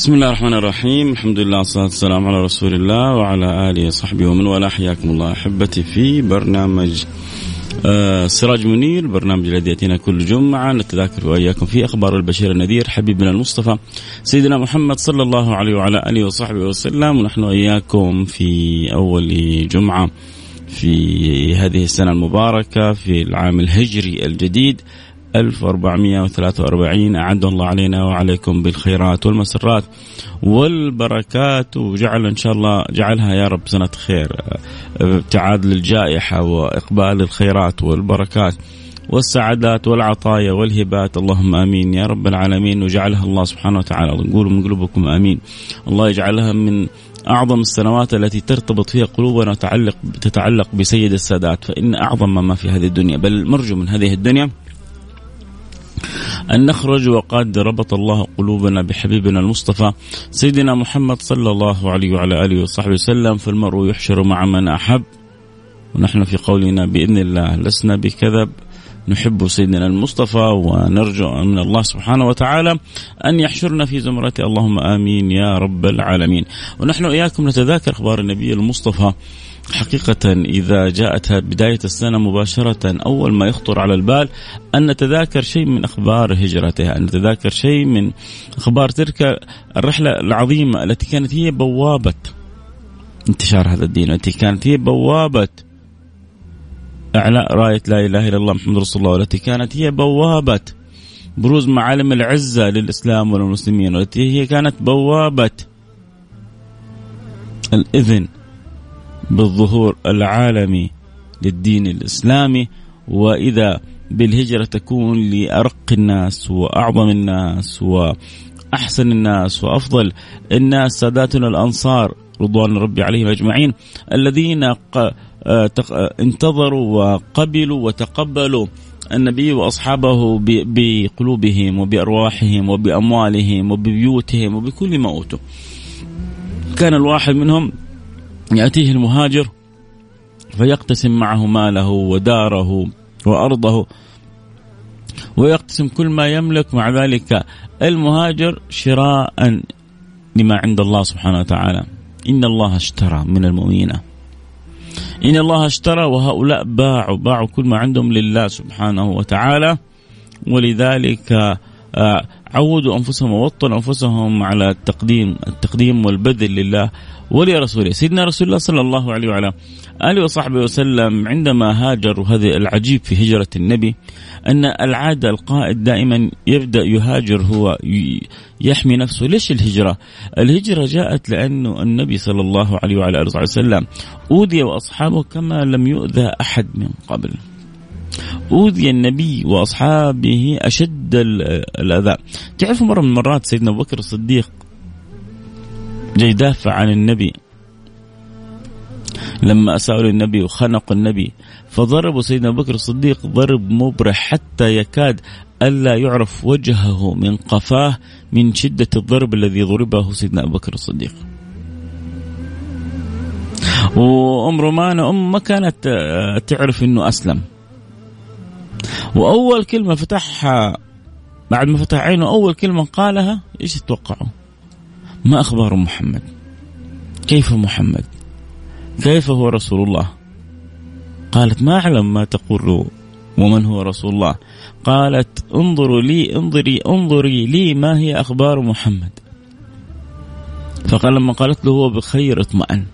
بسم الله الرحمن الرحيم الحمد لله والصلاة والسلام على رسول الله وعلى آله وصحبه ومن والاه حياكم الله أحبتي في برنامج سراج منير برنامج الذي يأتينا كل جمعة. نتذاكر وإياكم في أخبار البشير النذير حبيبنا المصطفى سيدنا محمد صلى الله عليه وعلى آله وصحبه وسلم. ونحن وإياكم في أول جمعة في هذه السنة المباركة في العام الهجري الجديد. 1443 أعد الله علينا وعليكم بالخيرات والمسرات والبركات. وجعل إن شاء الله جعلها يا رب سنة خير. ابتعاد للجائحة وإقبال الخيرات والبركات والسعادات والعطايا والهبات. اللهم آمين يا رب العالمين. وجعلها الله سبحانه وتعالى نقول من قلوبكم آمين. الله يجعلها من أعظم السنوات التي ترتبط فيها قلوبنا وتعلق تتعلق بسيد السادات. فإن أعظم ما في هذه الدنيا بل مرجو من هذه الدنيا أن نخرج وقد ربط الله قلوبنا بحبيبنا المصطفى سيدنا محمد صلى الله عليه وعلى آله وصحبه وسلم فالمرء يحشر مع من أحب. ونحن في قولنا بإذن الله لسنا بكذب. نحب سيدنا المصطفى ونرجو من الله سبحانه وتعالى أن يحشرنا في زمرته. اللهم آمين يا رب العالمين. ونحن إياكم نتذاكر أخبار النبي المصطفى. حقيقة إذا جاءت بداية السنة مباشرة أول ما يخطر على البال أن نتذاكر شيء من أخبار هجرته أن نتذاكر شيء من أخبار تلك الرحلة العظيمة التي كانت هي بوابة انتشار هذا الدين التي كانت هي بوابة إعلاء راية لا إله إلا الله محمد رسول الله والتي كانت هي بوابة بروز معالم العزة للإسلام والمسلمين والتي هي كانت بوابة الإذن. بالظهور العالمي للدين الإسلامي وإذا بالهجرة تكون لأرق الناس وأعظم الناس وأحسن الناس وأفضل الناس ساداتنا الأنصار رضوان ربي عليهم أجمعين الذين انتظروا وقبلوا وتقبلوا النبي وأصحابه بقلوبهم وبأرواحهم وبأموالهم وببيوتهم وبكل ما اوتوا. كان الواحد منهم يأتيه المهاجر فيقتسم معه ماله وداره وأرضه ويقتسم كل ما يملك. مع ذلك المهاجر شراء لما عند الله سبحانه وتعالى. إن الله اشترى من المؤمنين. إن الله اشترى وهؤلاء باعوا باعوا كل ما عندهم لله سبحانه وتعالى. ولذلك عودوا أنفسهم ووطنوا أنفسهم على التقديم التقديم والبذل لله. ولرسوله سيدنا رسول الله صلى الله عليه وعلى آله وصحبه وسلم عندما هاجر وهذا العجيب في هجرة النبي أن العادة القائد دائما يبدأ يهاجر هو يحمي نفسه. ليش الهجرة؟ الهجرة جاءت لأنه النبي صلى الله عليه وعلى آله وسلم أوذي وأصحابه كما لم يؤذى أحد من قبل. أوذي النبي وأصحابه أشد الأذى. تعرفوا مرة من المرات سيدنا أبو بكر الصديق جاي يدافع عن النبي. لما أساءوا للنبي وخنقوا النبي فضربوا سيدنا أبو بكر الصديق ضرب مبرح حتى يكاد ألا يعرف وجهه من قفاه من شدة الضرب الذي ضربه سيدنا أبو بكر الصديق. وأم رومانة أم ما كانت تعرف أنه أسلم. وأول كلمة فتحها بعد ما فتح عينه أول كلمة قالها إيش تتوقعوا؟ ما أخبار محمد؟ كيف محمد؟ كيف هو رسول الله؟ قالت ما أعلم ما تقول ومن هو رسول الله؟ قالت انظروا لي انظري انظري لي ما هي أخبار محمد؟ فقال لما قالت له هو بخير اطمأن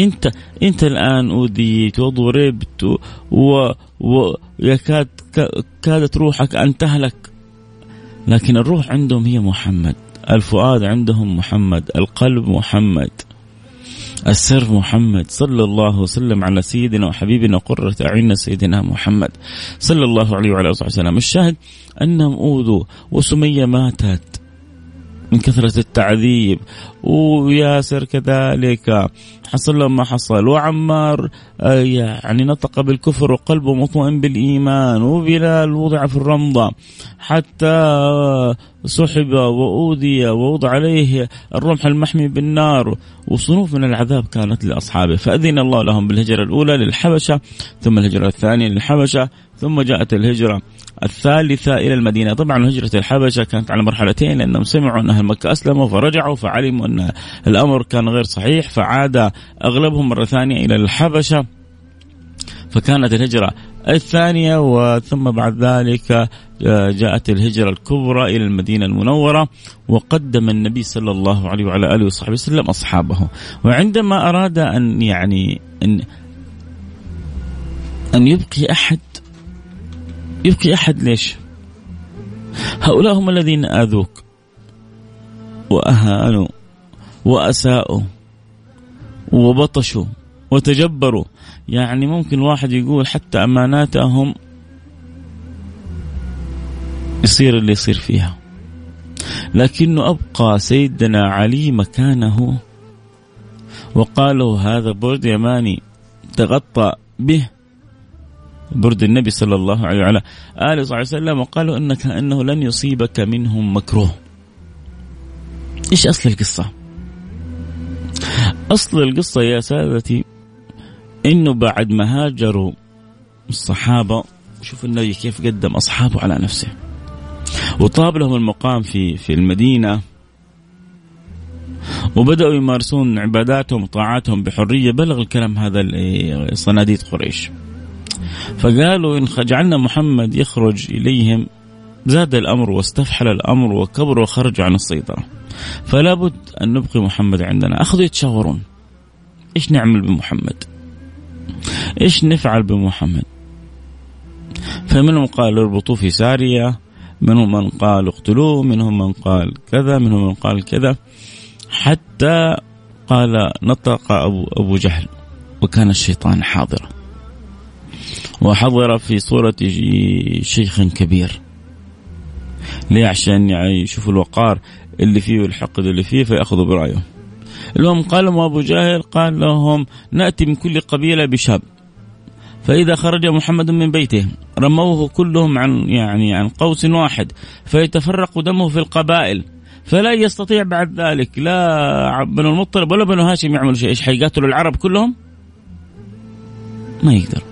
انت انت الآن اوذيت وضربت ويكاد كادت روحك أن تهلك. لكن الروح عندهم هي محمد. الفؤاد عندهم محمد. القلب محمد. السر محمد. صلى الله وسلم على سيدنا وحبيبنا قرة أعيننا سيدنا محمد. صلى الله عليه وعلى آله وسلم. الشاهد أنهم أوذوا وسمية ماتت من كثرة التعذيب وياسر كذلك. حصل له ما حصل. وعمار آه، يعني نطق بالكفر وقلبه مطمئن بالإيمان وبلال وضع في الرمضة. حتى سحب وأوذي ووضع عليه الرمح المحمي بالنار. وصنوف من العذاب كانت لأصحابه. فأذن الله لهم بالهجرة الأولى للحبشة ثم الهجرة الثانية للحبشة ثم جاءت الهجرة الثالثة إلى المدينة. طبعا هجرة الحبشة كانت على مرحلتين لأنهم سمعوا أن أهل مكة أسلموا فرجعوا فعلموا أن الأمر كان غير صحيح فعاد أغلبهم مرة ثانية إلى الحبشة فكانت الهجرة الثانية وثم بعد ذلك آه، جاءت الهجرة الكبرى إلى المدينة المنورة وقدم النبي صلى الله عليه وعلى آله وصحبه وسلم أصحابه. وعندما أراد أن يعني أن أن يبقي أحد يبقي أحد ليش؟ هؤلاء هم الذين آذوك وأهانوا وأساءوا وبطشوا وتجبروا. يعني ممكن واحد يقول حتى أماناتهم يصير اللي يصير فيها. لكنه أبقى سيدنا علي مكانه وقال له هذا برد يماني تغطى به برد النبي صلى الله عليه وعلى آله وصحبه وسلم. وقالوا إنك أنه لن يصيبك منهم مكروه. إيش أصل القصة؟ أصل القصة يا سادتي إنه بعد ما هاجروا الصحابة شوف النبي كيف قدم أصحابه على نفسه. وطاب لهم المقام في في المدينة. وبدأوا يمارسون عباداتهم وطاعاتهم بحرية. بلغ الكلام هذا صناديد قريش. فقالوا إن جعلنا محمد يخرج إليهم. زاد الأمر واستفحل الأمر وكبر وخرج عن السيطرة. فلا بد أن نبقي محمد عندنا. أخذوا يتشاورون. إيش نعمل بمحمد؟ إيش نفعل بمحمد؟ فمنهم قال اربطوه في سارية منهم من قال اقتلوه منهم من قال كذا منهم من قال كذا. حتى قال نطق أبو, أبو جهل وكان الشيطان حاضرا وحضر في صورة شيخ كبير. ليه عشان يعني يشوفوا الوقار. اللي فيه والحقد اللي فيه فيأخذوا برأيه المهم قال أبو جاهل قال لهم نأتي من كل قبيلة بشاب فإذا خرج محمد من بيته رموه كلهم عن يعني عن قوس واحد فيتفرق دمه في القبائل. فلا يستطيع بعد ذلك لا بنو المطلب ولا بنو هاشم يعملوا شيء. إيش حيقاتلوا العرب كلهم؟ ما يقدر.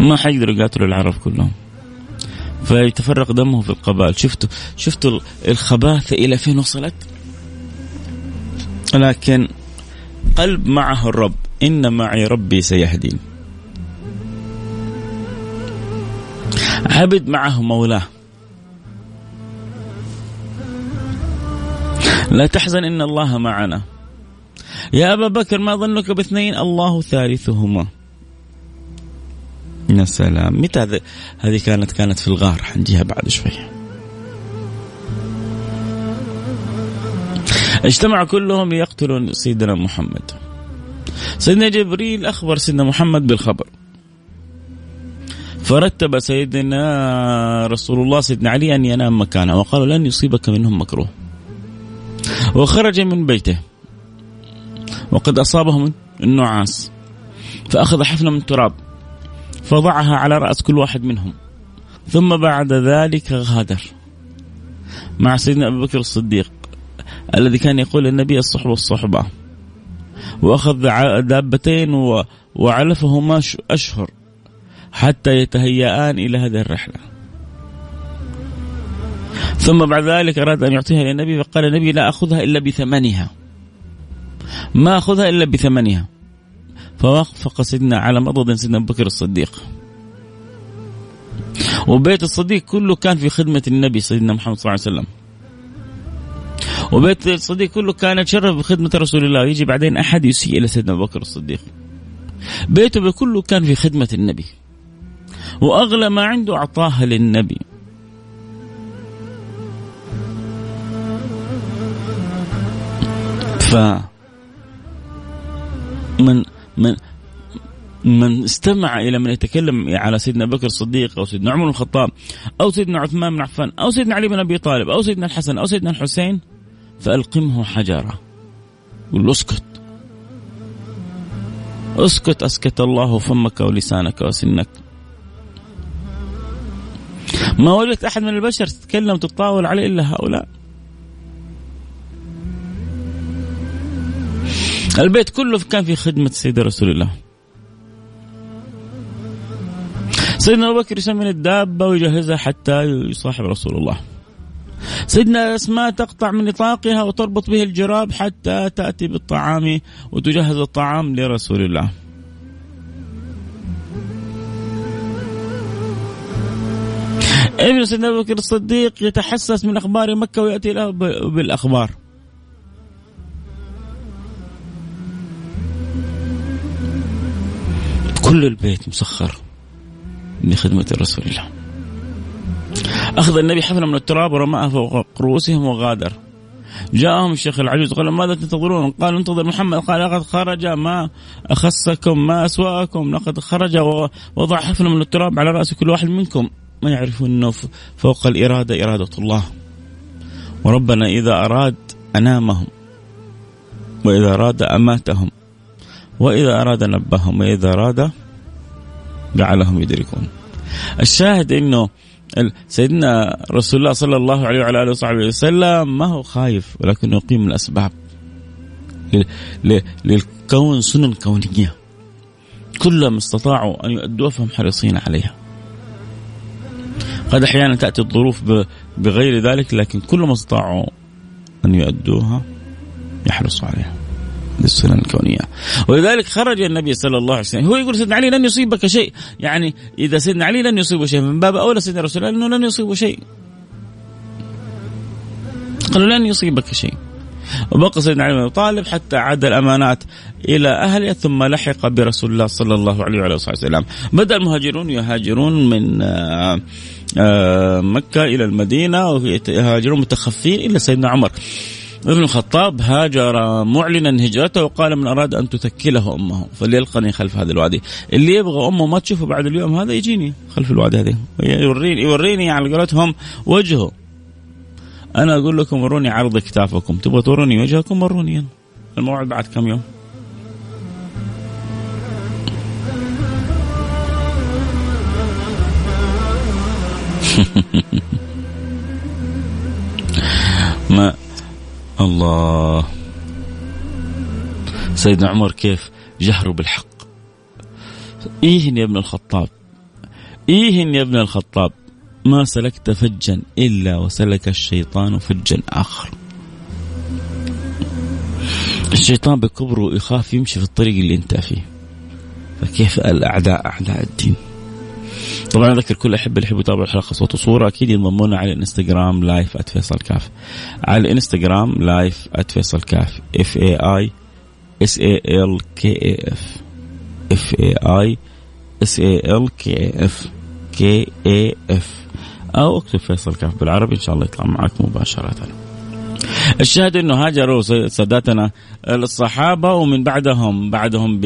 ما حيقدروا يقاتلوا العرب كلهم. فيتفرق دمه في القبائل. شفتوا شفتوا الخباثة إلى فين وصلت؟ لكن قلب معه الرب إن معي ربي سيهدين. عبد معه مولاه. لا تحزن إن الله معنا. يا أبا بكر ما ظنك باثنين؟ الله ثالثهما. يا سلام. متى هذه هذه كانت كانت في الغار؟ حنجيها بعد شوي. اجتمعوا كلهم ليقتلوا سيدنا محمد. سيدنا جبريل أخبر سيدنا محمد بالخبر. فرتب سيدنا رسول الله سيدنا علي أن ينام مكانه وقالوا لن يصيبك منهم مكروه. وخرج من بيته. وقد أصابهم النعاس. فأخذ حفنة من تراب. فضعها على رأس كل واحد منهم. ثم بعد ذلك غادر. مع سيدنا أبي بكر الصديق الذي كان يقول النبي الصحبة الصحبة وأخذ دابتين وعلفهما أشهر. حتى يتهيئان إلى هذه الرحلة. ثم بعد ذلك أراد أن يعطيها للنبي فقال النبي لا أخذها إلا بثمنها. ما أخذها إلا بثمنها. فوافق سيدنا على مضض سيدنا أبو بكر الصديق. وبيت الصديق كله كان في خدمة النبي سيدنا محمد صلى الله عليه وسلم. وبيت الصديق كله كان يتشرف بخدمة رسول الله. يجي بعدين أحد يسيء إلى سيدنا أبو بكر الصديق. بيته كله كان في خدمة النبي. وأغلى ما عنده أعطاها للنبي. ف من من من استمع إلى من يتكلم على سيدنا بكر الصديق أو سيدنا عمر بن الخطاب أو سيدنا عثمان بن عفان أو سيدنا علي بن أبي طالب أو سيدنا الحسن أو سيدنا الحسين فألقمه حجرة. قل اسكت. اسكت أسكت الله فمك ولسانك وسنك. ما وجدت أحد من البشر تتكلم وتتطاول عليه إلا هؤلاء. البيت كله كان في خدمة سيدنا رسول الله. سيدنا أبو بكر يسمن الدابة ويجهزها حتى يصاحب رسول الله. سيدنا أسماء تقطع من نطاقها وتربط به الجراب حتى تأتي بالطعام وتجهز الطعام لرسول الله. إبن سيدنا أبو بكر الصديق يتحسس من أخبار مكة ويأتي له بالأخبار. كل البيت مسخر لخدمة رسول الله. أخذ النبي حفلة من التراب ورماها فوق رؤوسهم وغادر. جاءهم الشيخ العجوز قال ماذا تنتظرون؟ قالوا انتظر محمد. قال لقد خرج ما أخسكم ما أسواءكم لقد خرج ووضع حفلة من التراب على رأس كل واحد منكم. ما يعرفون أنه فوق الإرادة إرادة الله. وربنا إذا أراد أنامهم وإذا أراد أماتهم وإذا أراد نبههم وإذا أراد جعلهم يدركون. الشاهد أنه سيدنا رسول الله صلى الله عليه وعلى آله وصحبه وسلم ما هو خايف ولكنه يقيم الأسباب للكون سنن كونية. كلهم استطاعوا أن يؤدوها فهم حريصين عليها. قد أحيانا تأتي الظروف بغير ذلك لكن كلهم استطاعوا أن يؤدوها يحرصوا عليها. للسنن الكونية. ولذلك خرج النبي صلى الله عليه وسلم هو يقول سيدنا علي لن يصيبك شيء. يعني إذا سيدنا علي لن يصيبه شيء من باب أولى سيدنا رسول الله أنه لن يصيبه شيء. قالوا لن يصيبك شيء. وبقى سيدنا علي بن طالب حتى عاد الأمانات إلى أهله ثم لحق برسول الله صلى الله عليه وعلى وسلم. بدأ المهاجرون يهاجرون من آه، آه، مكة إلى المدينة ويهاجرون متخفين الا سيدنا عمر. ابن الخطاب هاجر معلنا هجرته وقال من أراد أن تثكله أمه فليلقني خلف هذا الوادي. اللي يبغى أمه ما تشوفه بعد اليوم هذا يجيني خلف الوادي هذه. يوريني يوريني على قولتهم وجهه. أنا أقول لكم وروني عرض كتافكم تبغى توروني وجهكم وروني الموعد بعد كم يوم؟ ما الله. سيدنا عمر كيف جهروا بالحق. إيهن يا ابن الخطاب. إيهن يا ابن الخطاب. ما سلكت فجا إلا وسلك الشيطان فجا آخر. الشيطان بكبره يخاف يمشي في الطريق اللي أنت فيه. فكيف الأعداء أعداء الدين؟ طبعا أذكر كل أحب اللي يحبوا يتابعوا الحلقة صوت وصورة. أكيد ينضمونا على الإنستغرام live @فيصل كاف. على الإنستغرام live @فيصل كاف. F A I S A L K A F F A I S A L K F K A F أو اكتب فيصل كاف بالعربي إن شاء الله يطلع معك مباشرة. الشاهد إنه هاجروا ساداتنا الصحابه ومن بعدهم بعدهم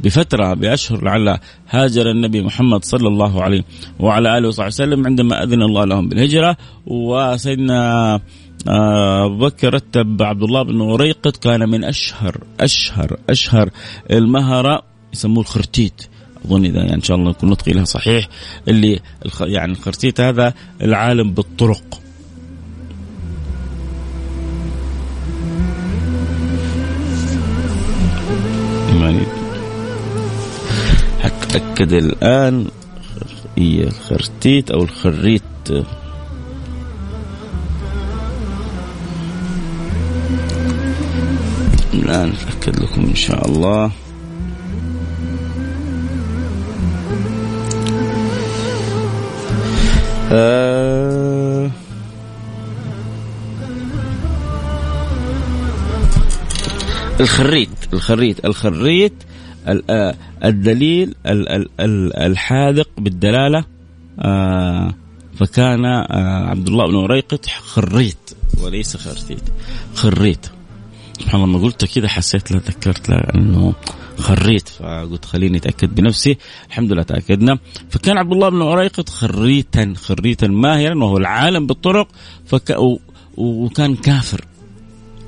بفترة بأشهر لعل هاجر النبي محمد صلى الله عليه وعلى آله وصحبه وسلم عندما أذن الله لهم بالهجرة. وسيدنا آه، أبو بكر رتب عبد الله بن وريقط كان من أشهر أشهر أشهر المهره يسموه الخرتيت. أظن إذا يعني إن شاء الله يكون نطقي لها صحيح اللي يعني الخرتيت هذا العالم بالطرق. يعني حتأكد الآن هي الخرتيت أو الخريت. الآن أتأكد لكم إن شاء الله. آه الخريت الخريت الخريت آه، الدليل الحاذق بالدلالة آه، فكان آه، عبد الله بن وريقط خريت وليس خرتيت خريت سبحان الله قلت كذا حسيت لا ذكرت لا إنه خريت فقلت خليني أتأكد بنفسي. الحمد لله تأكدنا. فكان عبد الله بن وريقط خريتا خريتا ماهرا وهو العالم بالطرق فك وكان كافر.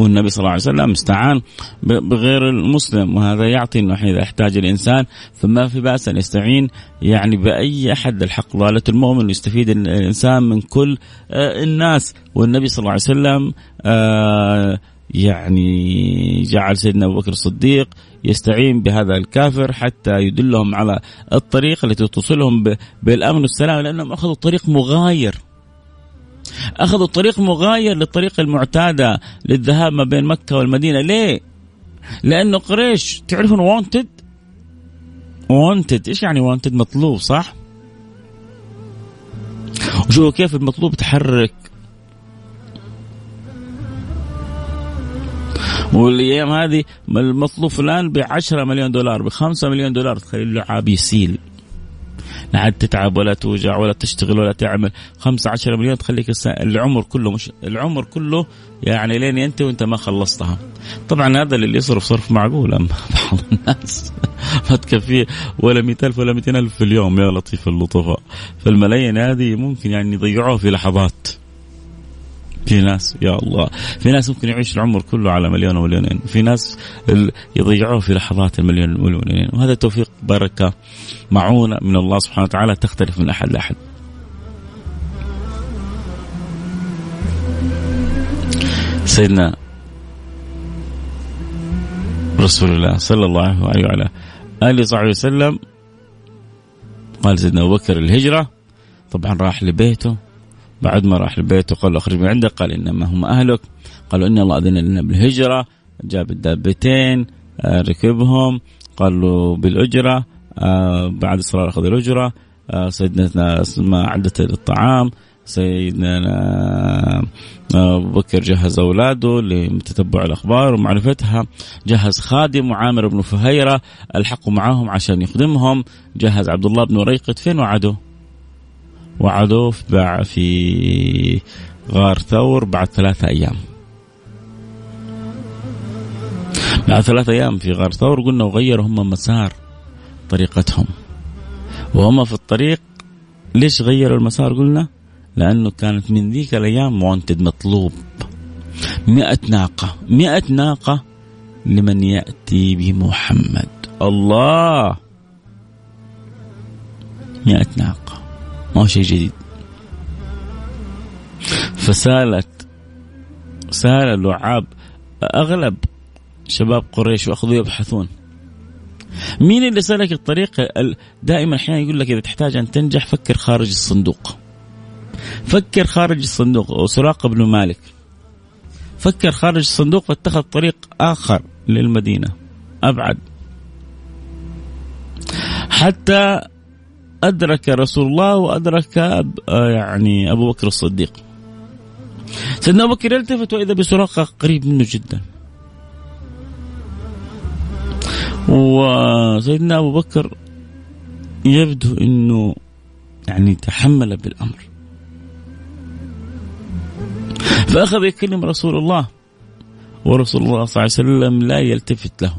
والنبي صلى الله عليه وسلم استعان بغير المسلم وهذا يعطي إنه إذا احتاج الإنسان فما في بأس أن يستعين يعني بأي أحد الحق. ضالة المؤمن ويستفيد الإنسان من كل آه، الناس. والنبي صلى الله عليه وسلم آه، يعني جعل سيدنا أبو بكر الصديق يستعين بهذا الكافر حتى يدلهم على الطريق التي توصلهم بالأمن والسلام لأنهم أخذوا طريق مغاير. أخذوا طريق مغاير للطريق المعتادة للذهاب ما بين مكة والمدينة. ليه؟ لأنه قريش تعرفون wanted wanted إيش يعني wanted مطلوب صح؟ وشوفوا كيف المطلوب تحرك. والأيام هذه المطلوب فلان ب 10 مليون دولار ب 5 مليون دولار. تخيل لعاب يسيل لا عاد تتعب ولا توجع ولا تشتغل ولا تعمل. 15 مليون تخليك العمر كله مش العمر كله يعني لين أنت وأنت ما خلصتها. طبعا هذا اللي يصرف صرف معقول أما بعض الناس ما تكفيه ولا 100000 ولا 200000 في اليوم يا لطيف اللطفاء. فالملايين هذه ممكن يعني يضيعوها في لحظات. في ناس يا الله. في ناس ممكن يعيش العمر كله على مليون ومليونين. في ناس يضيعوه في لحظات المليون والمليونين. وهذا توفيق بركة معونة من الله سبحانه وتعالى تختلف من أحد لأحد. سيدنا رسول الله صلى الله عليه وعلى آله وصحبه وسلم قال سيدنا أبو بكر الهجرة طبعا راح لبيته. بعد ما راح لبيته قال أخرج من عندك قال إنما هم أهلك. قالوا إن الله أذن لنا بالهجرة. جاب الدابتين آه، ركبهم قال له بالأجرة آه، بعد الصلاة أخذ الأجرة. آه، سيدنا أسماء عدت الطعام. سيدنا أبو بكر جهز أولاده لتتبع الأخبار ومعرفتها. جهز خادم وعامر بن فهيرة ألحقوا معهم عشان يخدمهم. جهز عبد الله بن ريقط فين وعده؟ وعدوه في غار ثور بعد ثلاثة أيام. بعد ثلاثة أيام في غار ثور قلنا وغيروا هم مسار طريقتهم. وهم في الطريق ليش غيروا المسار؟ قلنا لأنه كانت من ذيك الأيام مونتد مطلوب. مئة ناقة مئة ناقة لمن يأتي بمحمد الله! مئة ناقة. ما هو شيء جديد. فسألت سأل اللعاب أغلب شباب قريش وأخذوا يبحثون. مين اللي سلك الطريق؟ دائما أحيانا يقول لك إذا تحتاج أن تنجح فكر خارج الصندوق. فكر خارج الصندوق. وسراقه بن مالك. فكر خارج الصندوق واتخذ طريق آخر للمدينة. أبعد. حتى أدرك رسول الله وأدرك يعني أبو بكر الصديق. سيدنا أبو بكر يلتفت وإذا بسراقة قريب منه جدا. وسيدنا أبو بكر يبدو أنه يعني تحمل بالأمر. فأخذ يكلم رسول الله ورسول الله صلى الله عليه وسلم لا يلتفت له.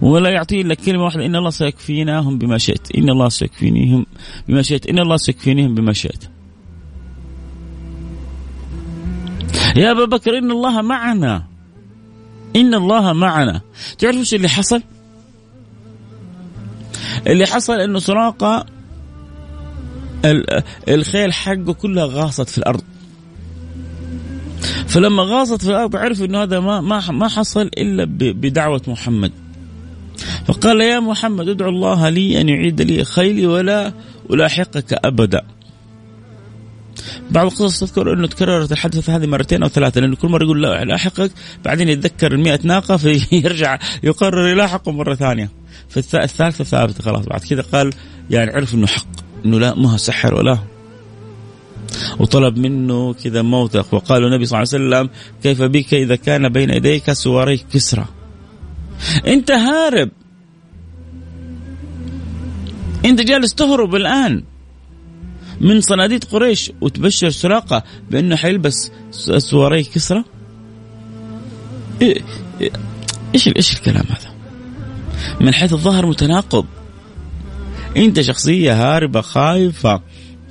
ولا يعطيه إلا كلمة واحدة. إن الله سيكفيناهم بما شئت. إن الله سيكفينيهم بما شئت. إن الله سيكفينيهم بما شئت. يا أبا بكر إن الله معنا. إن الله معنا. تعرف إيش اللي حصل؟ اللي حصل إنه سراقة الخيل حقه كلها غاصت في الأرض. فلما غاصت في الأرض عرف إنه هذا ما ما ما حصل إلا بدعوة محمد. فقال يا محمد ادعو الله لي أن يعيد لي خيلي ولا ألاحقك أبدا. بعض القصص تذكر أنه تكررت الحادثه هذه مرتين أو ثلاثة لأنه كل مرة يقول لا ألاحقك بعدين يتذكر ال ناقة فيرجع يقرر يلاحقه مرة ثانية. في الثالثة ثابته خلاص بعد كذا قال يعني عرف إنه حق إنه لا ما هو سحر ولا وطلب منه كذا موثق وقال النبي صلى الله عليه وسلم كيف بك إذا كان بين يديك سواري كسرى. أنت هارب انت جالس تهرب الآن من صناديد قريش وتبشر سراقة بأنه حيلبس سواري كسرى؟ إيش إيش الكلام هذا؟ من حيث الظاهر متناقض. أنت شخصية هاربة خايفة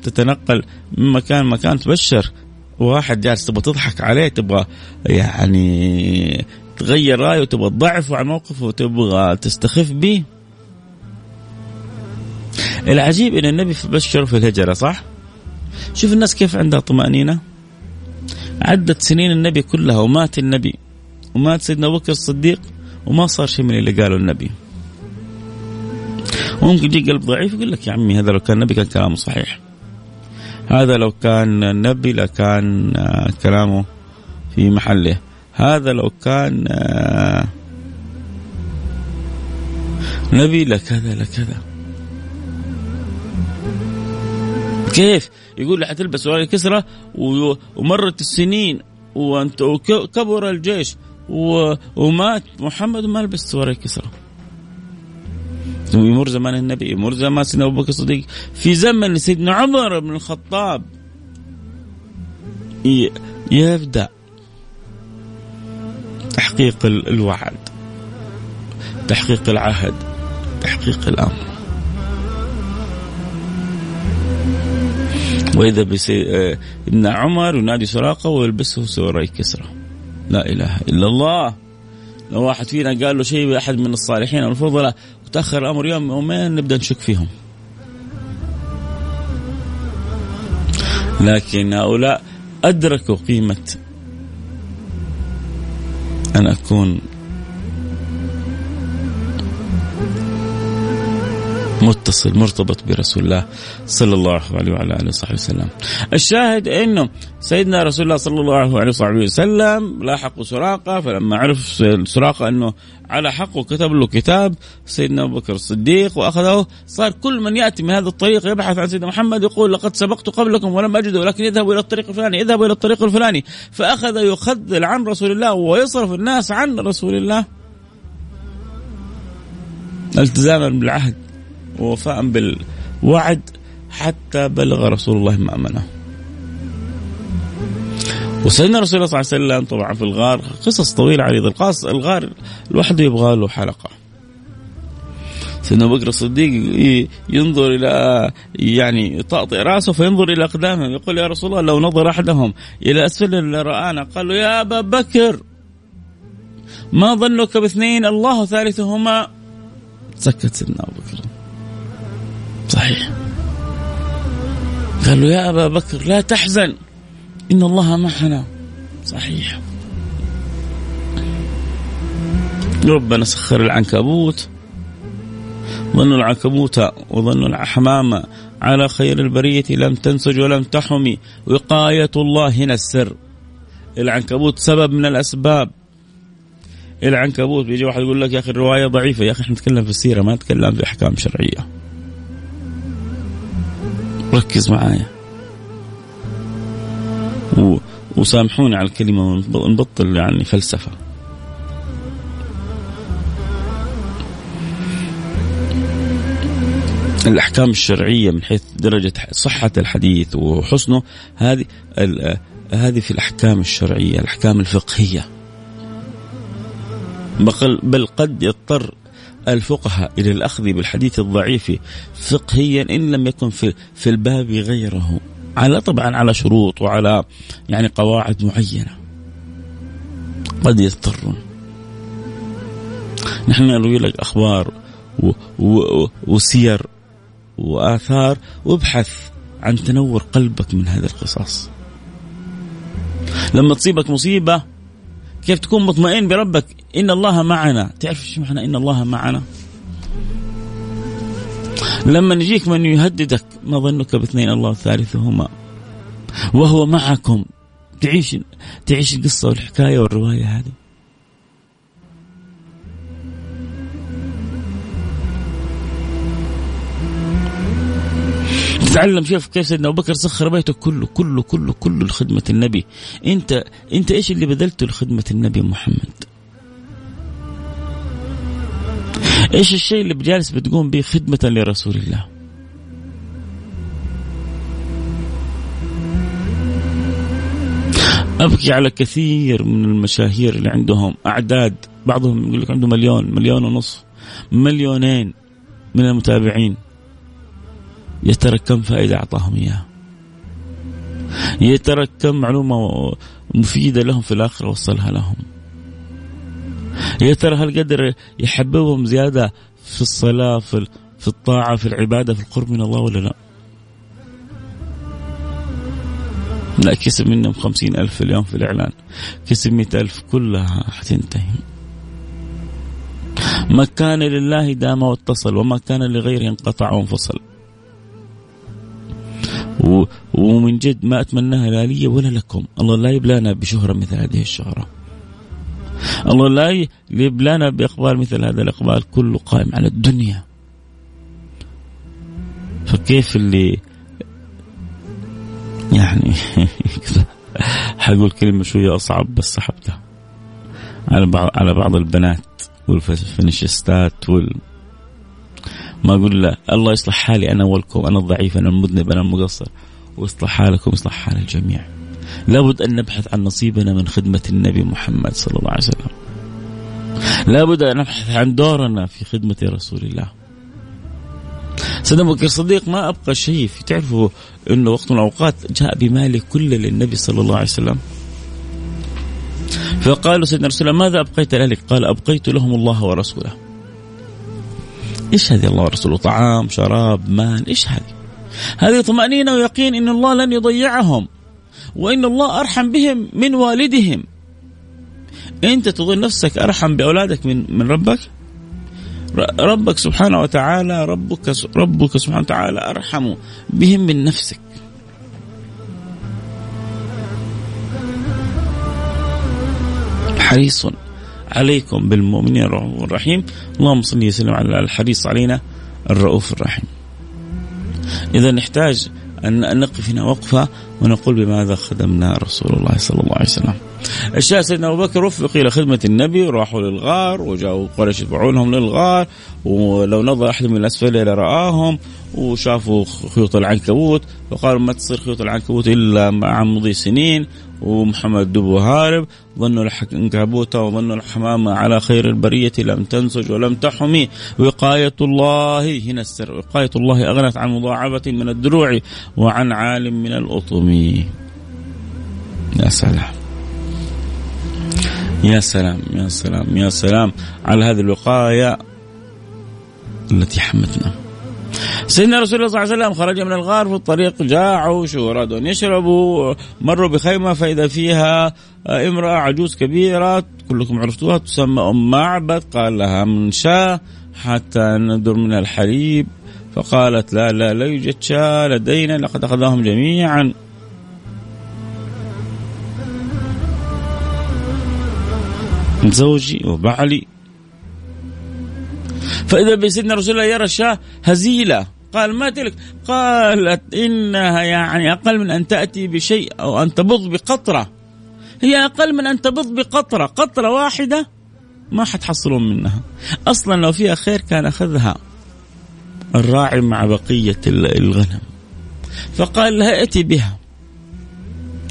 تتنقل من مكان مكان تبشر. واحد جالس تبغى تضحك عليه تبغى يعني تغير رأيه وتبغى تضعفه عن موقفه وتبغى تستخف به. العجيب إن النبي بشر في الهجرة صح؟ شوف الناس كيف عندها طمأنينة. عدت سنين النبي كلها ومات النبي ومات سيدنا أبو بكر الصديق وما صار شيء من اللي قاله النبي. وممكن يجي قلب ضعيف يقول لك يا عمي هذا لو كان نبي كان كلامه صحيح. هذا لو كان نبي لكان آه، كلامه في محله. هذا لو كان آه، نبي لكذا لكذا كيف؟ يقول حتلبس سواري كسرة ومرت السنين وانت وكبر الجيش ومات محمد وما لبس سواري كسرة. يمر زمان النبي يمر زمان سيدنا أبو بكر الصديق. في زمن سيدنا عمر بن الخطاب. يبدأ تحقيق الوعد تحقيق العهد تحقيق الأمر. بسي... آه، ابن عمر ينادي سراقة ويلبسه سوري كسرى. لا إله إلا الله. لو واحد فينا قال له شيء أحد من الصالحين أو الفضلاء وتاخر الأمر يوم يومين نبدأ نشك فيهم. لكن هؤلاء أدركوا قيمة أن أكون متصل مرتبط برسول الله صلى الله عليه وعلى آله وصحبه وسلم. الشاهد إنه سيدنا رسول الله صلى الله عليه وصحبه وسلم لاحقوا سراقة فلما عرف سراقة إنه على حق وكتب له كتاب سيدنا أبو بكر الصديق وأخذه صار كل من يأتي من هذا الطريق يبحث عن سيدنا محمد يقول لقد سبقت قبلكم ولم أجده ولكن اذهبوا إلى الطريق الفلاني اذهبوا إلى الطريق الفلاني. فأخذ يخذل عن رسول الله ويصرف الناس عن رسول الله. التزاما بالعهد. ووفاء بالوعد حتى بلغ رسول الله مأمنه وسيدنا رسول الله صلى الله عليه وسلم طبعا في الغار قصص طويلة عريضة القاص الغار لوحده يبغى له حلقة. سيدنا أبو بكر الصديق ينظر إلى يعني يطأطئ رأسه فينظر إلى أقدامهم يقول يا رسول الله لو نظر أحدهم إلى أسفل لرآنا قال له يا أبا بكر ما ظنك باثنين الله ثالثهما؟ سكت سيدنا أبو بكر. صحيح. قال له يا أبا بكر لا تحزن إن الله معنا. صحيح. ربنا سخر العنكبوت ظنوا العنكبوت وظنوا الحمامة على خير البرية لم تنسج ولم تحمي وقاية الله هنا السر العنكبوت سبب من الأسباب. العنكبوت بيجي واحد يقول لك يا أخي الرواية ضعيفة يا أخي إحنا نتكلم في السيرة ما نتكلم في أحكام شرعية. ركز معايا. و... وسامحوني على الكلمة ونبطل يعني فلسفة. الأحكام الشرعية من حيث درجة صحة الحديث وحسنه هذه هذه في الأحكام الشرعية الأحكام الفقهية. بل قد يضطر الفقهاء إلى الأخذ بالحديث الضعيف فقهيا إن لم يكن في, في الباب غيره. على طبعا على شروط وعلى يعني قواعد معينة. قد يضطرون. نحن نروي لك أخبار و و وسير وآثار وابحث عن تنور قلبك من هذه القصص لما تصيبك مصيبة كيف تكون مطمئن بربك؟ إن الله معنا. تعرف إيش معنى إن الله معنا؟ لما يجيك من يهددك ما ظنك باثنين الله ثالثهما وهو معكم. تعيش تعيش القصة والحكاية والرواية هذه. تتعلم شوف كيف سيدنا أبو بكر سخر بيته كله كله كله كله لخدمة النبي. أنت أنت إيش اللي بذلته لخدمة النبي محمد؟ إيش الشيء اللي بجالس بتقوم به خدمة لرسول الله؟ أبكي على كثير من المشاهير اللي عندهم أعداد بعضهم يقول لك عنده مليون مليون ونصف مليونين من المتابعين. يا ترى كم فائدة أعطاهم إياها يا ترى كم معلومة مفيدة لهم في الآخرة وصلها لهم. يا ترى هل قدر يحببهم زيادة في الصلاة في, في الطاعة في العبادة في القرب من الله ولا لا؟ لا كسب منهم خمسين ألف اليوم في الإعلان. كسب مئة ألف كلها حتنتهي. ما كان لله دام واتصل وما كان لغيره انقطع وانفصل ومن جد ما أتمناها لا لي ولا لكم. الله لا يبلانا بشهرة مثل هذه الشهرة. الله لا يبلانا بإقبال مثل هذا الإقبال كله قائم على الدنيا. فكيف اللي يعني حقول كلمة شوية أصعب بس سحبتها على بعض على بعض البنات والفنشستات وال ما أقول لا. الله يصلح حالي أنا والكم. أنا الضعيف أنا المذنب أنا المقصر. ويصلح حالكم ويصلح حال الجميع. لابد أن نبحث عن نصيبنا من خدمة النبي محمد صلى الله عليه وسلم. لابد أن نبحث عن دورنا في خدمة رسول الله. سيدنا أبو بكر الصديق ما أبقى شيء تعرفوا إنه وقت من الأوقات جاء بماله كله للنبي صلى الله عليه وسلم. فقالوا سيدنا رسول الله ماذا أبقيت لك؟ قال أبقيت لهم الله ورسوله. إيش هذه الله ورسوله؟ طعام شراب مال إيش هذه؟ هذه طمأنينة ويقين إن الله لن يضيعهم وإن الله أرحم بهم من والدهم. أنت تظن نفسك أرحم بأولادك من من ربك؟ ربك سبحانه وتعالى ربك ربك سبحانه وتعالى أرحم بهم من نفسك. حريص. عليكم بالمؤمنين الرؤوف الرحيم. اللهم صل وسلم على الحريص علينا الرؤوف الرحيم. إذا نحتاج أن نقف هنا وقفة ونقول بماذا خدمنا رسول الله صلى الله عليه وسلم. الشاهد سيدنا أبو بكر وفق إلى خدمة النبي وراحوا للغار وجاءوا قريش يدفعونهم للغار ولو نظر أحد من الأسفل لرآهم وشافوا خيوط العنكبوت وقالوا ما تصير خيوط العنكبوت إلا مع مضي سنين ومحمد دبو هارب ظنوا العنكبوت وظنوا الحمامة على خير البرية لم تنسج ولم تحمي. وقاية الله هنا السر وقاية الله أغنت عن مضاعفة من الدروع وعن عالم من الأطم. يا سلام. يا سلام يا سلام يا سلام على هذه الوقاية التي حمتنا سيدنا رسول الله صلى الله عليه وسلم خرج من الغار في الطريق جاعوا شو أرادوا أن يشربوا مروا بخيمة فإذا فيها امرأة عجوز كبيرة كلكم عرفتوها تسمى أم معبد قال لها من شاء حتى ندر من الحليب فقالت لا لا لا يوجد شاة لدينا لقد أخذهم جميعا. زوجي وبعلي. فإذا بسيدنا رسول الله يرى الشاة هزيلة قال ما تلك؟ قالت إنها يعني أقل من أن تأتي بشيء أو أن تبض بقطرة. هي أقل من أن تبض بقطرة. قطرة واحدة ما حتحصلون منها. أصلا لو فيها خير كان أخذها الراعي مع بقية الغنم. فقال لها ائتي بها.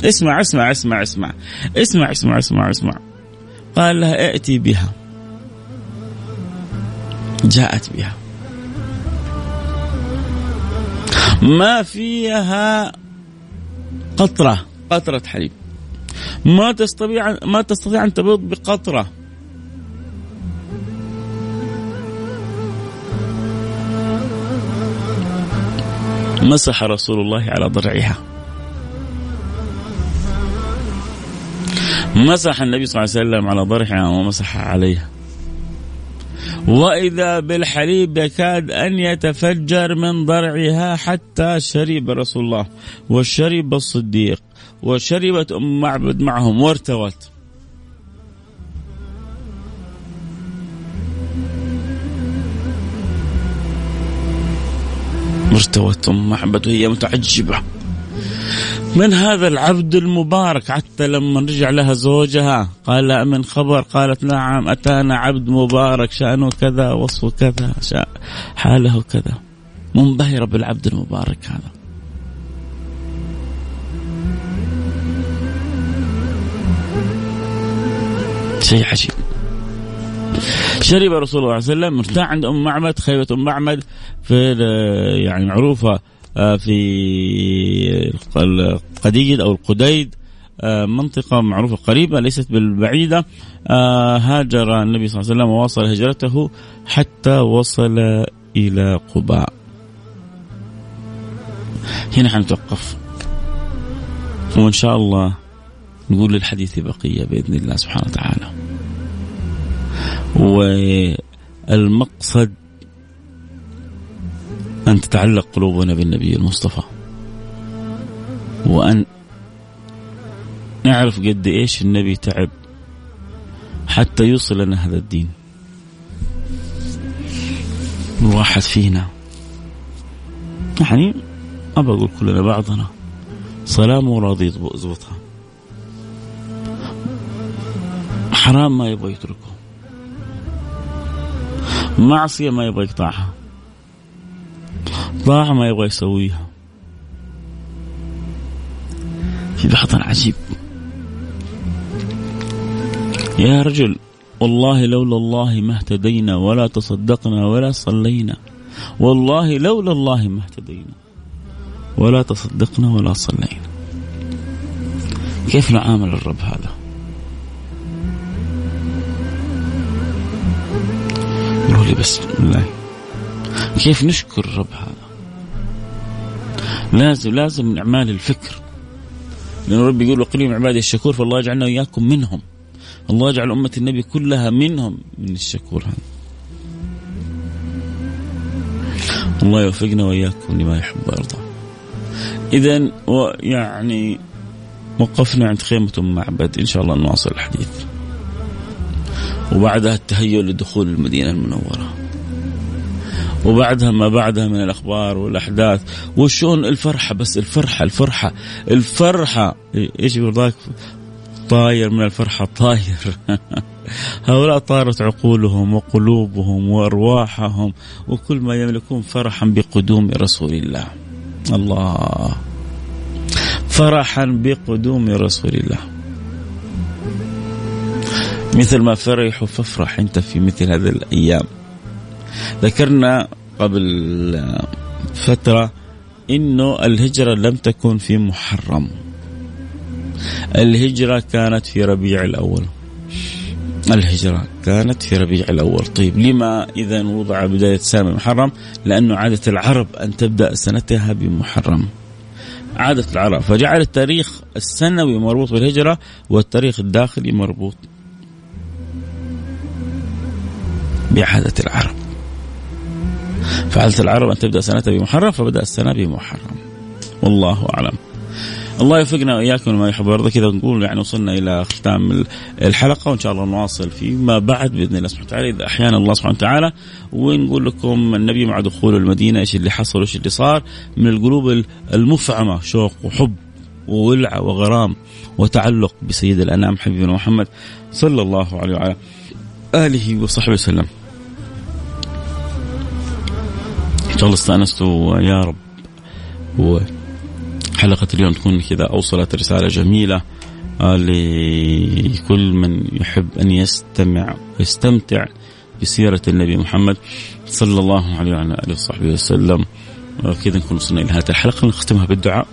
اسمع اسمع اسمع اسمع. اسمع اسمع اسمع اسمع. قال لها ائتي بها. جاءت بها. ما فيها قطرة. قطرة حليب. ما تستطيع ما تستطيع أن تبيض بقطرة. مسح رسول الله على ضرعها. مسح النبي صلى الله عليه وسلم على ضرعها ومسح عليها. وإذا بالحليب يكاد أن يتفجر من ضرعها حتى شرب رسول الله وشرب الصديق وشربت أم معبد معهم وارتوت. ارتوت أم معبد وهي متعجبة. من هذا العبد المبارك حتى لما رجع لها زوجها؟ قال من خبر. قالت نعم أتانا عبد مبارك شأنه كذا وصفه كذا حاله كذا. منبهرة بالعبد المبارك هذا. شيء عجيب. شرب رسول الله صلى الله عليه وسلم ارتاح عند أم معبد خيبة أم معبد في يعني معروفة في القديد أو القديد آه، منطقة معروفة قريبة ليست بالبعيدة. آه، هاجر النبي صلى الله عليه وسلم وواصل هجرته حتى وصل إلى قباء. هنا حنتوقف. وإن شاء الله نقول للحديث بقية بإذن الله سبحانه وتعالى. والمقصد أن تتعلق قلوبنا بالنبي المصطفى. وأن نعرف قد إيش النبي تعب حتى يوصل لنا هذا الدين. الواحد فينا. يعني أبى أقول كلنا بعضنا. صلاة وراضي يضبطها. حرام ما يبغى يتركه. معصية ما يبغى يقطعها. طاعة ما يبغى يسويها. في لحظة عجيب. يا رجل والله لولا الله ما اهتدينا ولا تصدقنا ولا صلينا. والله لولا الله ما اهتدينا ولا تصدقنا ولا صلينا. كيف نعامل الرب هذا؟ قولوا لي بس الله. كيف نشكر الرب هذا؟ لازم لازم من أعمال الفكر. لأن ربي يقول وقليل عبادي الشكور فالله يجعلنا وإياكم منهم. الله يجعل أمة النبي كلها منهم. من الشكور هذا. الله يوفقنا وإياكم لما يحب ويرضى. إذا يعني وقفنا عند خيمة معبد. إن شاء الله نواصل الحديث. وبعدها التهيؤ لدخول المدينة المنورة. وبعدها ما بعدها من الأخبار والأحداث. وشون الفرحة؟ بس الفرحة الفرحة الفرحة. إيش يقول طاير من الفرحة طاير. هؤلاء طارت عقولهم وقلوبهم وأرواحهم وكل ما يملكون فرحا بقدوم رسول الله. الله. فرحا بقدوم رسول الله. مثل ما فرحوا فافرح أنت في مثل هذه الأيام. ذكرنا قبل فترة إنه الهجرة لم تكن في محرم. الهجرة كانت في ربيع الأول. الهجرة كانت في ربيع الأول. طيب لما إذا وضع بداية سنة محرم؟ لأنه عادة العرب أن تبدأ سنتها بمحرم. عادة العرب. فجعل التاريخ السنوي مربوط بالهجرة والتاريخ الداخلي مربوط بعادة العرب. فعلت العرب أن تبدأ سنتها بمحرم فبدأ السنة بمحرم. والله أعلم. الله يوفقنا وإياكم ما يحب ويرضى. كذا نقول يعني وصلنا إلى ختام الحلقة وإن شاء الله نواصل فيما بعد بإذن الله سبحانه وتعالى. إذا أحيانا الله سبحانه وتعالى ونقول لكم النبي مع دخوله المدينة إيش اللي حصل وإيش اللي صار. من القلوب المفعمة شوق وحب وولع وغرام وتعلق بسيد الأنام حبيبنا محمد صلى الله عليه وعلى آله وصحبه وسلم. شاء الله استانستوا يا رب. وحلقة اليوم تكون كذا اوصلت رسالة جميلة آه، لكل من يحب أن يستمع ويستمتع بسيرة النبي محمد صلى الله عليه وعلى آله وصحبه وسلم. كذا نكون وصلنا إلى هذه الحلقة. نختمها بالدعاء.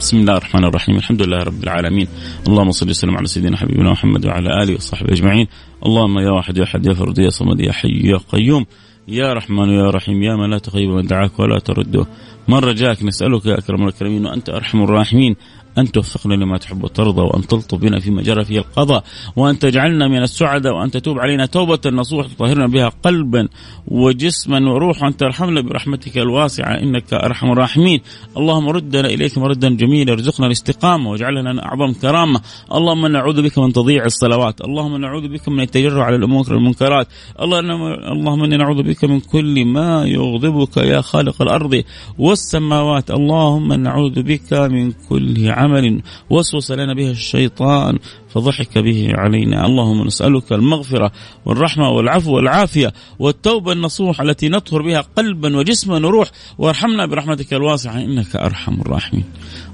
بسم الله الرحمن الرحيم. الحمد لله رب العالمين. اللهم صل وسلم على سيدنا حبيبنا محمد وعلى آله وصحبه أجمعين. اللهم يا واحد يا أحد يا فرد يا صمد يا حي يا قيوم. يا رحمن يا رحيم يا من لا تخيب من دعاك ولا ترده. من رجاك نسألك يا أكرم الأكرمين وأنت أرحم الراحمين. أن توفقنا لما تحب وترضى وأن تلطف بنا فيما جرى فيه القضاء وأن تجعلنا من السعداء وأن تتوب علينا توبة نصوح تطهرنا بها قلبا وجسما وروحا وأن ترحمنا برحمتك الواسعة إنك أرحم الراحمين. اللهم ردنا إليك مردا جميلا ارزقنا الاستقامة واجعلنا أعظم كرامة. اللهم نعوذ بك من تضييع الصلوات اللهم نعوذ بك من التجرع على الأمور والمنكرات. اللهم إنا نعوذ بك من كل ما يغضبك يا خالق الأرض والسماوات. اللهم نعوذ بك من كل عام عمل وسوس لنا به الشيطان فضحك به علينا. اللهم نسألك المغفرة والرحمة والعفو والعافية والتوبة النصوح التي نطهر بها قلبا وجسما وروح. وارحمنا برحمتك الواسعة إنك أرحم الراحمين.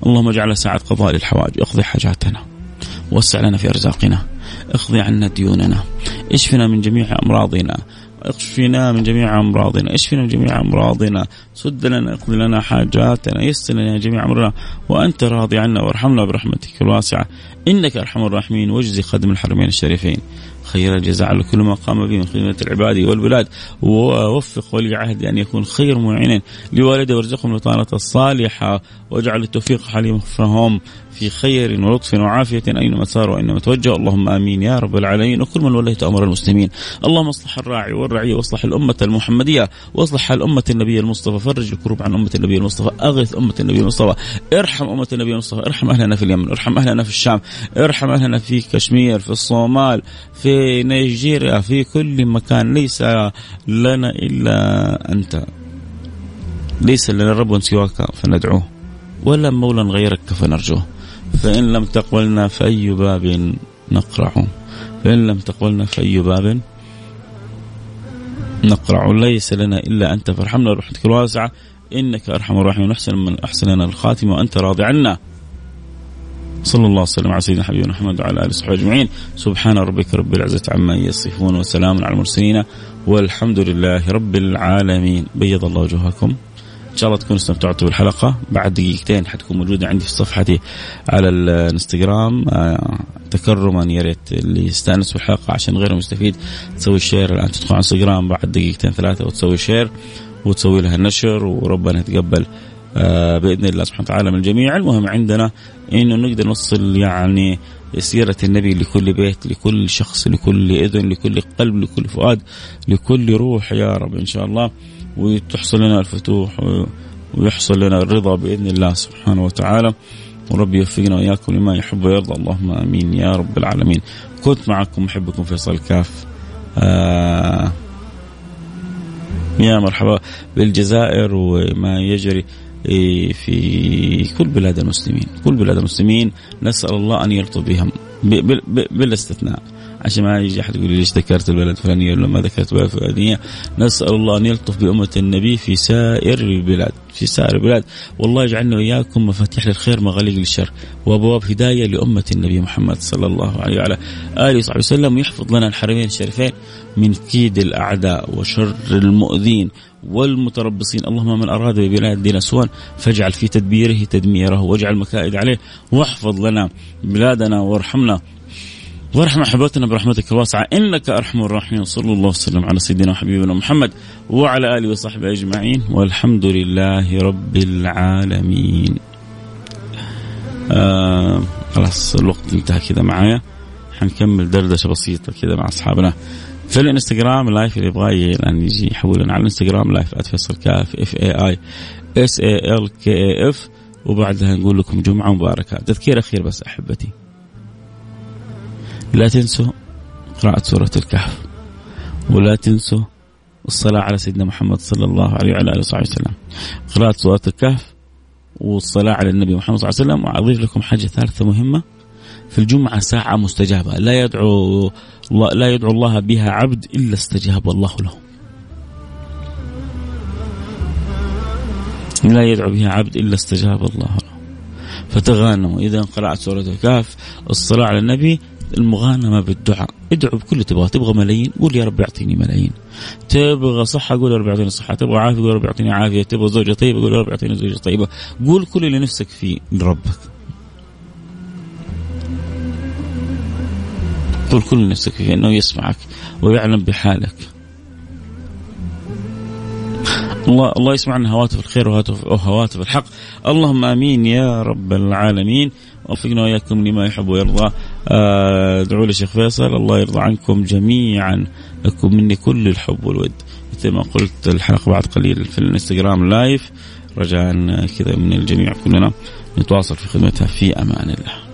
اللهم اجعل ساعة قضاء الحوائج اقضي حاجاتنا. وسع لنا في أرزاقنا اقضي عنا ديوننا اشفنا من جميع أمراضنا. اشفنا من جميع أمراضنا اشفنا من جميع أمراضنا. سد لنا اقضي لنا حاجاتنا يسر لنا جميع أمرنا. وأنت راضي عنا وارحمنا برحمتك الواسعة. إنك أرحم الراحمين. واجزي خدم الحرمين الشريفين. خير الجزاء على كل ما قام به من خدمة العباد والبلاد. ووفق ولي عهد أن يكون خير معين لوالده وارزقهم البطانة الصالحة. واجعل التوفيق حليم فهم في خير ولطف وعافية. أينما سار وأينما توجه. اللهم آمين يا رب العالمين. وكل من وليت أمر المسلمين. اللهم اصلح الراعي والرعية واصلح الأمة المحمدية. واصلح حال أمة النبي المصطفى. فرج الكروب عن أمة النبي المصطفى. أغث أمة النبي المصطفى. ارحم أمة النبي المصطفى. ارحم أهلنا في اليمن. ارحم أهلنا في الشام. ارحم أهلنا في كشمير في الصومال في نيجيريا في كل مكان. ليس لنا إلا أنت. ليس لنا رب سواك فندعوه ولا مولى غيرك فنرجوه. فإن لم تقبلنا فأي باب نقرع. فإن لم تقبلنا فأي باب نقرع. ليس لنا إلا أنت. فارحمنا برحمتك الواسعة. إنك أرحم الراحمين. أحسن من أحسن لنا الخاتمة وأنت راضي عنا. صلى الله وسلم على سيدنا حبيبنا محمد وعلى آله وصحبه أجمعين. سبحان ربك رب العزة عما يصفون وسلام على المرسلين. والحمد لله رب العالمين. بيض الله وجوهكم إن شاء الله تكونوا استمتعتوا بالحلقة. بعد دقيقتين حتكون موجودة عندي في صفحتي على الانستغرام. آه، تكرما يا ريت اللي يستأنس بالحلقة عشان غيرهم يستفيد تسوي share الآن تدخل على انستغرام بعد دقيقتين ثلاثة وتسوي share وتسوي لها نشر. وربنا يتقبل بإذن الله سبحانه وتعالى من الجميع، المهم عندنا إنه نقدر نوصل يعني سيرة النبي لكل بيت لكل شخص لكل إذن لكل قلب لكل فؤاد لكل روح يا رب إن شاء الله. وتحصل لنا الفتوح ويحصل لنا الرضا بإذن الله سبحانه وتعالى. وربي يوفقنا وإياكم لما يحب ويرضى. اللهم آمين يا رب العالمين. كنت معكم محبكم فيصل كاف. آه يا مرحبا بالجزائر وما يجري. في كل بلاد المسلمين. كل بلاد المسلمين نسأل الله أن يلطف بهم. بلا استثناء عشان ما يجي أحد يقول لي ليش ذكرت البلد الفلانيه ولا ما ذكرت البلد الفلانيه نسأل الله أن يلطف بأمة النبي في سائر البلاد. في سائر البلاد. والله يجعلنا وإياكم مفاتيح للخير مغاليق للشر وأبواب هداية لأمة النبي محمد صلى الله عليه وعلى آله وصحبه وسلم. ويحفظ لنا الحرمين الشريفين من كيد الأعداء وشر المؤذين. والمتربصين. اللهم من أراد ببلادنا سوءا فاجعل في تدبيره تدميره واجعل مكائد عليه واحفظ لنا بلادنا وارحمنا وارحم أحبتنا برحمتك الواسعة. إنك أرحم الراحمين. صلى الله وسلم على سيدنا وحبيبنا محمد وعلى آله وصحبه أجمعين. والحمد لله رب العالمين. آه خلاص الوقت انتهى كذا معايا. حنكمل دردشة بسيطة كذا مع أصحابنا. في الانستغرام live اللي يبغى الآن يجي يحولنا على الانستغرام live @فيصل كاف F A I S A L K F وبعدها نقول لكم جمعة مباركة. تذكير أخير بس أحبتي. لا تنسوا قراءة سورة الكهف. ولا تنسوا الصلاة على سيدنا محمد صلى الله عليه وعلى آله وصحبه وسلم. قراءة سورة الكهف والصلاة على النبي محمد صلى الله عليه وسلم. وأضيف لكم حاجة ثالثة مهمة. في الجمعة ساعة مستجابة. لا يدعو لا يدعو الله بها عبد إلا استجاب الله له. لا يدعو بها عبد إلا استجاب الله له. فتغانموا. إذا قرأت سورة الكهف الصلاة على النبي المغانمة بالدعاء. ادعوا بكل تبغى تبغى ملايين قول يا رب اعطيني ملايين. تبغى صحة قول يا رب اعطيني صحة. تبغى عافية قول يا رب اعطيني عافية. تبغى زوجة طيبة قول يا رب اعطيني زوجة طيبة. قول كل اللي نفسك فيه لربك قول كل نفسك إنه يسمعك ويعلم بحالك. الله الله يسمعنا. هواتف الخير وهواتف الحق. اللهم آمين يا رب العالمين. وفقنا وإياكم لما يحب ويرضى. آه، ادعوا لي شيخ فيصل. الله يرضى عنكم جميعا. لكم مني كل الحب والود. مثل ما قلت الحلقة بعد قليل في الانستغرام لايف. رجاء كذا من الجميع كلنا. نتواصل في خدمتها. في أمان الله.